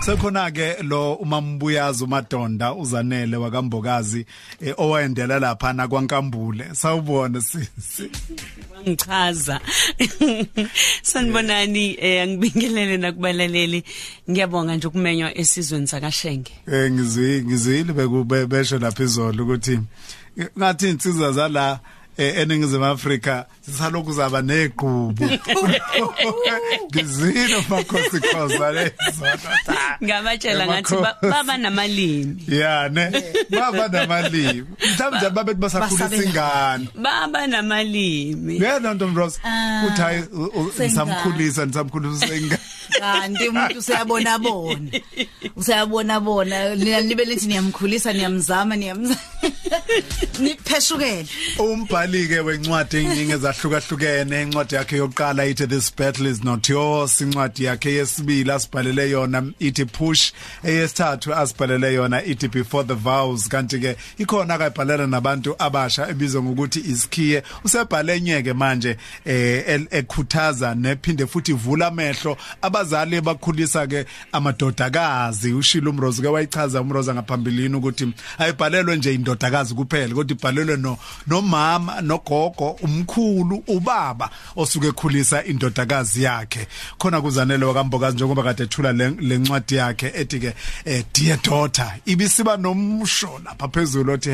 Sekhona ke lo umambuyazi uMadonda uzanele wakambokazi eh, owayendela lapha na kwaNkambule. Sawubona sisi ngichaza. Sanibonani eh angibingelele nakubalaleli. Ngiyabonga nje ukumenywa esizweni sakashenge. Eh ngizwi ngizwile bekube besho lapha izolo ukuthi ngathi insizwa zala eningizimu Afrika sisalokhu zaba neqhubu. Ngizwile makhosi khoza lezo ngabatshela ngathi ba- baba namalimi. Ya ne baba namalimi. Mhlawumbe babe basakhulisa ingane? Baba namalimi. Yena ntomrosa uthi hayi u- u- sengane. nisamkhulisa nisamkhulisa ingane. Kanti umuntu useyabona bona. Useyabona bona. Nina libe lithi niyamkhulisa niyamzama niyamzama. nipheshukele umbhali ke wencwadi eziningi ezahlukahlukene. Incwadi yakhe yokuqala ithi this battle is not yours. Incwadi yakhe yesibili asibhalele yona ithi push. Eyesithathu asibhalele yona ithi before the vows. Kanti ke ikhona akayibhalela nabantu abasha ebizwa ngokuthi isikhiye. Usebhale enyeke manje eh el- ekhuthaza nephinde futhi ivula amehlo. Abazali bakhulisa ke amadodakazi. Ushilo umrozi ke wayichaza umroza ngaphambilini ukuthi ayibhalelwe nje indodakazi kuphela kodwa ibhalelwe no nomama nogogo umkhulu ubaba osuke ekhulisa indodakazi yakhe. Khona kuzanele wakambokazi njengoba kade ethula le le ncwadi yakhe ethi ke eh, dear daughter ibisiba nomsho lapha phezulu othi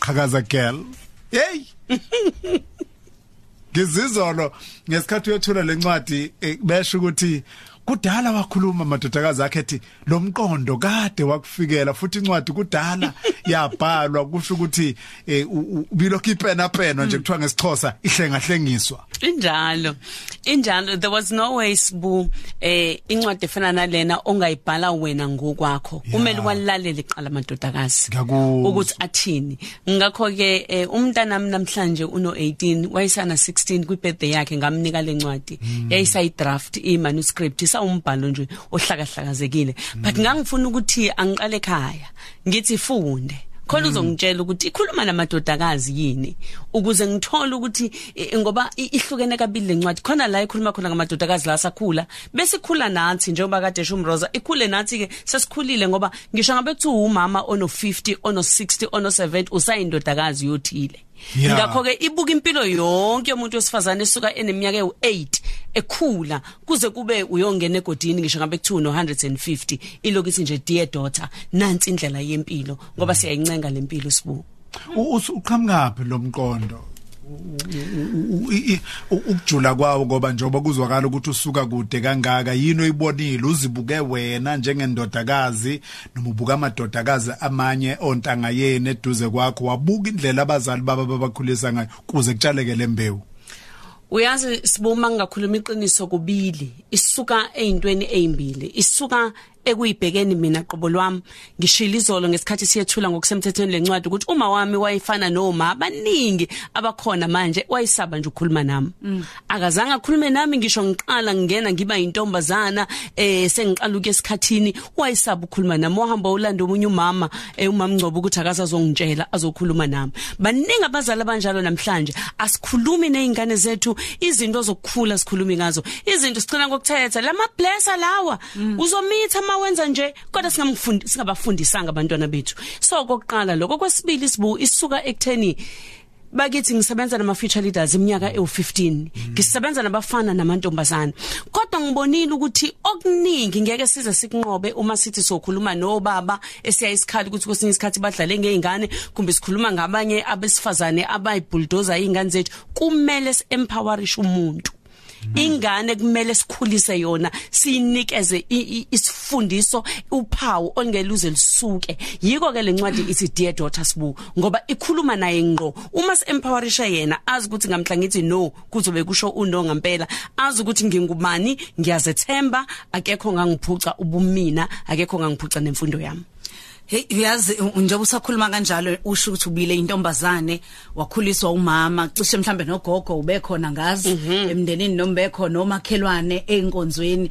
#qhakaza hey! Ngizizolo ngesikhathi uyethula lencwadi eh, besho ukuthi kudala wakhuluma madodakazi akhe ethi lo mqondo kade wakufikela futhi incwadi kudala yabhalwa kusho ukuthi eh, u- u- ubilokhu ipena pena nje kuthiwa ngesixhosa ihlengahlengiswa. Injalo. Injalo there was no way sibu eh incwadi efana nalena ongayibhala wena ngokwakho. Kumele walalela iqala Ngiyakuzwa. ukuthi athini. Ngakho ke eh, umntana nami namhlanje uno 18 wayesana 16 kwi birthday yakhe ngamnika lencwadi yayisayi draft i manuscript isawumbhalo nje ohlakahlakazekile. But ngangifuna ukuthi angiqale ekhaya ngithi funde khona uzongitshela ukuthi ikhuluma namadodakazi yini ukuze ngithole ukuthi eh, ngoba i- ihlukene kabili lencwadi khona la ikhuluma khona ngamadodakazi la sakhula bese ikhula nathi njengoba kade shumroza ikhule nathi ke sesikhulile ngoba ngisho ngabe kuthiwa umama ono 50 ono 60 ono 70 usayindodakazi yothile Yeah. Ngakho ke ibuka impilo yonke yomuntu wesifazane esuka eneminyaka ewu8 ekhula kuze kube uyongena egodini ngisho ngabe kuthiwa no 150 ilokuthi nje dear daughter nansi indlela yempilo ngoba siyayincenga lempilo sibu U- us- uqhamukaphi lo ukujula kwawo ngoba njengoba kuzwakala ukuthi usuka kude kangaka yini oyibonile? Uzibuke wena njengendodakazi noma ubuka amadodakazi amanye ontanga yeni eduze kwakho? Wabuka indlela abazali baba babakhulisa ngayo kuze kutshaleke lembewu uyazi sibuma ngakhuluma iqiniso kubili. Isuka ezintweni ezimbili isuka ekuyibhekeni mina qobo lwami. Ngishila izolo ngesikhathi siyethula ngokusemthethweni lencwadi ukuthi uma wami wayefana noma abaningi abakhona manje wayisaba nje ukukhuluma nami. Akazange akhulume nami ngisho ngiqala ngingena ngiba intombazana eh sengiqala ukuya esikhathini wayisaba ukukhuluma nami. Wahamba ulanda omunye umama eh umama Ngcobo ukuthi akasazongitshela azokhuluma nami. Baningi abazali abanjalo namhlanje asikhulumi nezingane zethu izinto zokukhula sikhulumi ngazo izinto sicina ngokuthetha lama blessa lawa uzomitha mawenza nje kodwa singamfundi singabafundisanga abantwana bethu. So kokuqala lokho. Kwesibili sibu isuka ekutheni bakithi ngisebenza nama future leaders iminyaka ewu15 ngisebenza nabafana namantombazana kodwa ngibonile ukuthi okuningi ngeke size sikunqobe uma sithi sokhuluma nobaba esiya isikhali ukuthi kwesinye isikhathi badlale ngeingane kumbe sikhuluma ngabanye abesifazane abayibulldozer izingane zethu. Kumele empowerishe umuntu. Ingane kumele sikhulise yona sinikeze i- i- isifundiso uphawu ongeluze lisuke yiko ke lencwadi ithi dear daughter sibu ngoba ikhuluma naye ngqo. Uma siempowerisha yena azi ukuthi ngamhla ngithi no kuzobe kusho uno ngempela azi ukuthi ngingubani ngiyazethemba akekho ngangiphuca ubumina akekho ngangiphuca nemfundo yami. Hey uyazi u- njengoba usakhuluma kanjalo usho ukuthi ubile intombazane wakhuliswa umama cishe mhlambe nogogo ubekhona ngazi emndenini noma bekhona nomakhelwane einkonzweni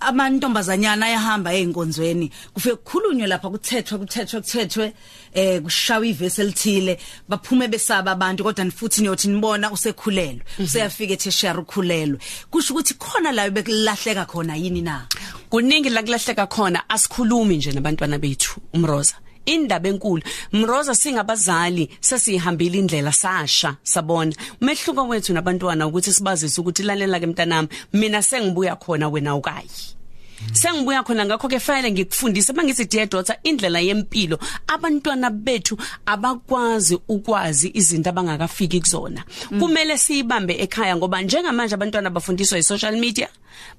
amantombazanyana ayahamba einkonzweni kufike kukhulunywe lapha kuthethwe kuthethwe kuthethwe eh kushawa ivesi elithile. Baphume besaba abantu kodwa futhi niyothi nibona usekhulelwe. Useyafika ethi share ukhulelwe. Kusho ukuthi khona la bekulahleka khona yini na? Kuningi la kulahleka khona asikhulumi nje nabantwana bethu umroza. Indaba enkulu. Mroza singabazali sesihambile indlela sasha sabona. Umehluko wethu nabantwana ukuthi sibazise ukuthi lalela ke mntanami mina sengibuya khona wena ukayi. Sengibuya khona ngakho ke fanele ngikufundise. Mangithi dear daughter indlela yempilo abantwana bethu abakwazi ukwazi izinto abangakafiki kuzona. Kumele siyibambe ekhaya ngoba njengamanje abantwana bafundiswa i-social media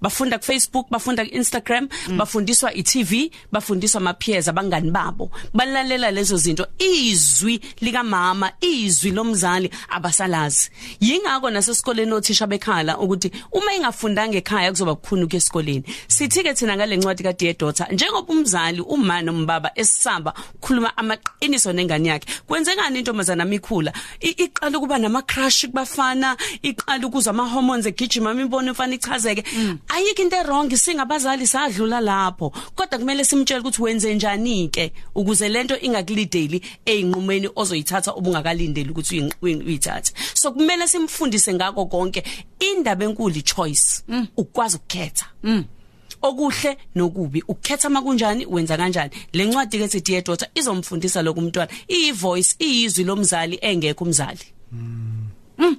bafunda ku Facebook bafunda ku Instagram mm. bafundiswa iTV bafundiswa ama peers abangani babo. Balalela lezo zinto izwi lika mama izwi lomzali abasalazi. Yingakho nasesikoleni othisha bekhala ukuthi uma ingafundanga ekhaya kuzoba kukhona ukesikoleni sithi ke thina ngale ncwadi ka dear daughter njengoba umzali uma nombaba esaba ukukhuluma amaqiniso nengane yakhe kwenzekani intombazana mikhula? Iqala kuba nama crush kubafana iqala ukuzwa ama hormones egijima imbono efana ichazeke. Ayikho into wrong singabazali sadlula lapho. Kodwa kumele simtshele ukuthi wenze njani ke ukuze lento ingakulideli einqumeni ozoyithatha ubungakalindeli ukuthi uyithathe. So kumele simfundise ngako konke. Indaba enkulu choice ukwazi ukukhetha. Okuhle nokubi. Ukhetha makunjani wenza kanjani. Lencwadi ke sithi dear daughter izomfundisa lokho umntwana iyi voice iyizwi lomzali engekho umzali. Mm.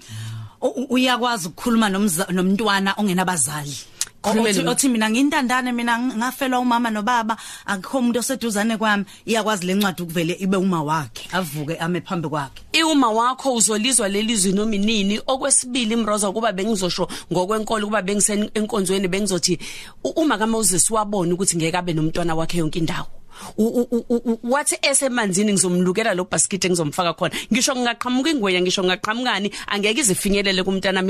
Uyakwazi ukukhuluma nomntwana ongenabazali. Khulumeni. othi mina ngintandane mina ngafelwa umama nobaba akukho umuntu oseduzane kwami. Iyakwazi lencwadi ukuvele ibe uma wakhe avuke ame phambi kwakhe. Iuma wakho uzolizwa lelizwi noma inini. Okwesibili imroza kuba bengizosho ngokwenkolo kuba bengisenkonzweni bengizothi u- uma kaMoses wabona ukuthi ngeke abe nomntwana wakhe yonke indawo. U- u- u- u- wathi esemanzini ngizomlukela lo basket engizomfaka khona. Ngisho ngingaqhamuka ingweya ngisho ngingaqhamukani angeke izifinyelele kumntana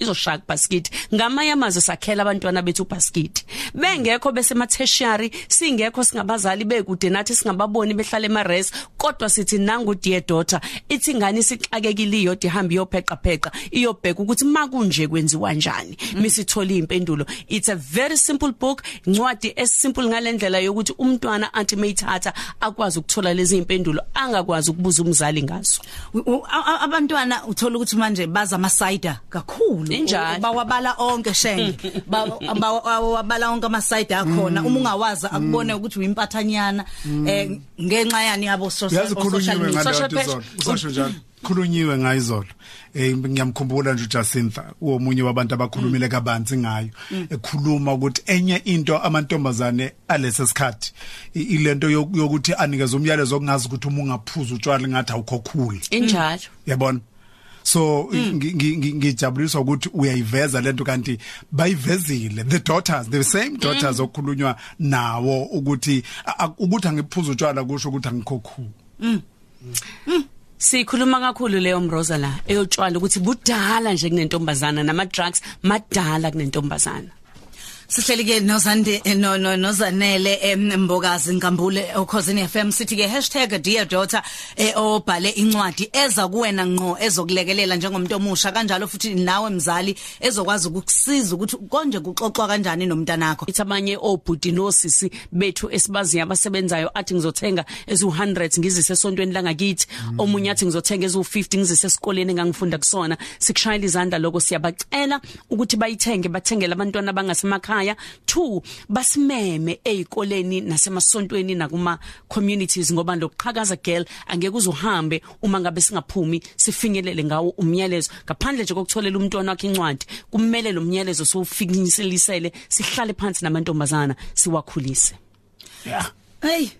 izoshaka basket. Ngamanye amazwe sakhela abantwana bethu basket. Bengekho besema tertiary singekho singabazali bekude nathi singababoni behlala emares kodwa sithi nangu dear daughter ithi ingane isixakekile iyodwa ihambe iyopheqa pheqa iyobheka ukuthi makunje kwenziwa kanjani misithola impendulo it's a very simple book incwadi esimple ngalendlela yokuthi umntwana athi mayithatha akwazi ukuthola lezi impendulo angakwazi ukubuza umzali ngazo. U- u- a- a- abantwana uthola ukuthi manje baza ama cider kakhulu. Injalo. U- bawabala onke shenge Ba- bawabala onke ama cider akhona uma ungawazi akubone ukuthi uyimpathanyana eh ngenxa yani yabo so- yazi social khulunyiwe media. Social ngalento page- izolo. Usasho njalo khulunyiwe ngayizolo eh ngiyamkhumbula nje uJacintha uomunye wabantu abakhulumile kabanzi ngayo ekhuluma ukuthi enye into amantombazane alesi sikhathi i- ilento yok- yokuthi anikeze umyalezo okungazi ukuthi uma ungaphuza utshwala ngathi awukho cool injalo yabona? So ngi- ngi- ngi- ngijabuliswa ukuthi uyayiveza lento kanti bayivezile. The daughters the same daughters okukhulunywa nawo ukuthi a- a- ukuthi angiphuza utshwala kusho ukuthi angikho Sikhuluma kakhulu leyo mroza la eyotshwala ukuthi budala nje kunentombazana nama drugs madala kunentombazana. Sihleli ke nozande eh, no no nozanele em, Mbokazi Nkambule okhosini FM sithi ke #dear daughter eh, obhale incwadi eza kuwena ngqo ezokulekelela njengomuntu omusha. Kanjalo futhi nawe mzali ezokwazi ukukusiza ukuthi konje kuxoxwa kanjani nomntanakho. Ithi abanye obhudi nosisi bethu esibaziyo abasebenzayo athi ngizothenga ezu100 ngizise esontweni langakithi omunye athi ngizothenga ezu50 ngizise esikoleni engangifunda kusona. Sikushayela izandla lokho siyabacela ukuthi bayithenge bathengele abantwana abangasemakhaya 2 basimeme ezikoleni nasemasontweni nakuma communities ngoba lokuqhakaza girl angeke uzuhambe uma ngabe singaphumi sifinyelele ngawo umyalezo. Ngaphandle nje kokutholela umntwana wakhe incwadi kumele lo myalezo sofikiniselisele sihlale phansi namantombazana siwakhulise. Yeah. Hey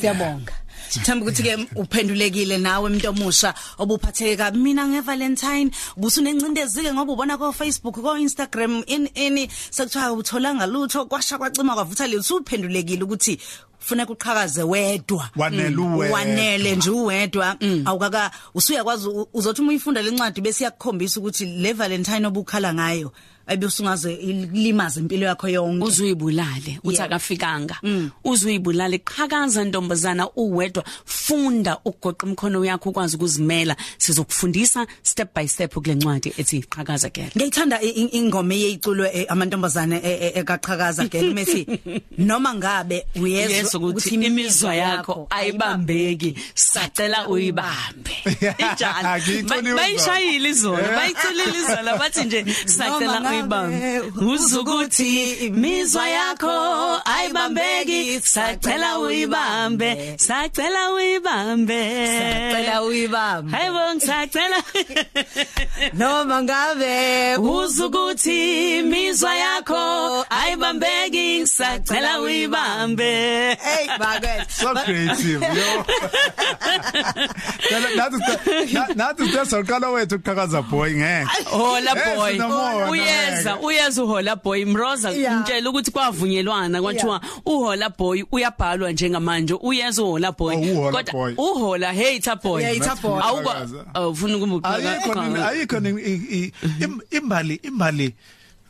siyabonga. Themba ukuthi ke uphendulekile nawe umuntu omusha obuphatheke kabi mina ngeValentine busunencindezike ngoba ubona ko Facebook ko Instagram in ini sekuthiwa utholanga lutho kwasha kwacima kwavutha le usuphendulekile ukuthi ufuna kuqhakaze wedwa. Wanele uwedwa. wanele nje uwedwa. Awukaka usuyakwazi u- uzothi uma uyifunda lencwadi bese yakukhombisa ukuthi le Valentine obukhala ngayo ayibe usungaze ilimaze impilo yakho yonke. Uzuyibulale uthi Yeah. akafikanga. Uzuyibulale qhakaza ntombazana uwedwa. Funda ukugoqa imkhono yakho ukwazi ukuzimela. Sizokufundisa step by step kule ncwadi ethi qhakaza girl Ngiyithanda i- i- ingoma eyiculwe eh, amantombazane eh, eh, ekaqhakaza girl methi noma ngabe uyezwa umlayezo ukuthi imizwa yakho ayibambeki sacela uyibambe. Injalo Ngiyithole uzwa. bayishayile izolo Eh. bayitholile izolo bathi nje sacela Noma uyibambe. Ngabe uzukuthi imizwa yakho ayibambeki sacela uyibambe sacela uyibambe. Cela uyibambe. Hayibo ngisacela noma ngabe uzukuthi imizwa yakho ayibambeki ngisacela uyibambe. Hey bakwethu so creative yo. Phela nathi na- nathi sesaqala wethu ukuqhakaza boy ngeke. Hola Eh, boy. sinomoya, uyeza nobeke. uyeza uhola boy. Mroza Yeah. ngitshela ukuthi kwavunyelwana kwathiwa uhola boy uyabhalwa njengamanje. Uyeza uhola boy. Oh, uhola boy. uhola hater boy. Hater boy. awuba Qhakaza. awufuna ayikho ni- ukubuka ayikho ni- i- i- im- imbali imbali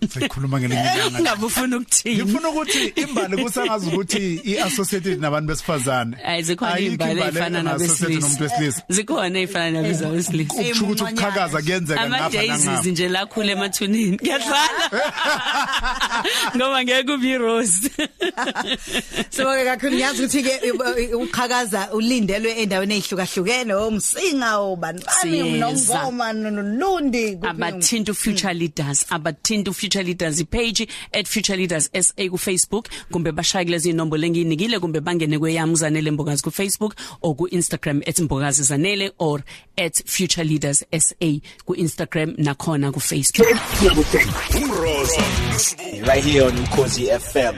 sikhuluma ngelinye ilanga ngabe ufuna ukuthini? Ngifuna ukuthi imbali kusangazi ukuthi iassociated nabantu besifazane. Ayi zikhona Ayikho imbali imbali efana engama-associated nomuntu nabesilisa wesilisa zikhona efana nabesilisa ukusho ukuthi ukuqhakaza kuyenzeka ama ngapha daisies nangapha nje lakhule emathuneni. Kuyadlala ngoba ngeke ube rose Sibonge kakhulu ngiyazi ukuthi ke uqhakaza ulindelwe endaweni ezihlukahlukene omsinga obani bani Siyeza. nongoma nolundi abathinta future leaders abathinta future leaders ipage @futureleaders.sa ku Facebook kumbe bashaya kulezi inombolo engiyinikile kumbe bangene kweyami uzanele mbokazi ku Facebook or ku Instagram @mbokazi zanele or @futureleaders.sa ku Instagram nakhona ku Facebook Umroza right here on Mkosi FM.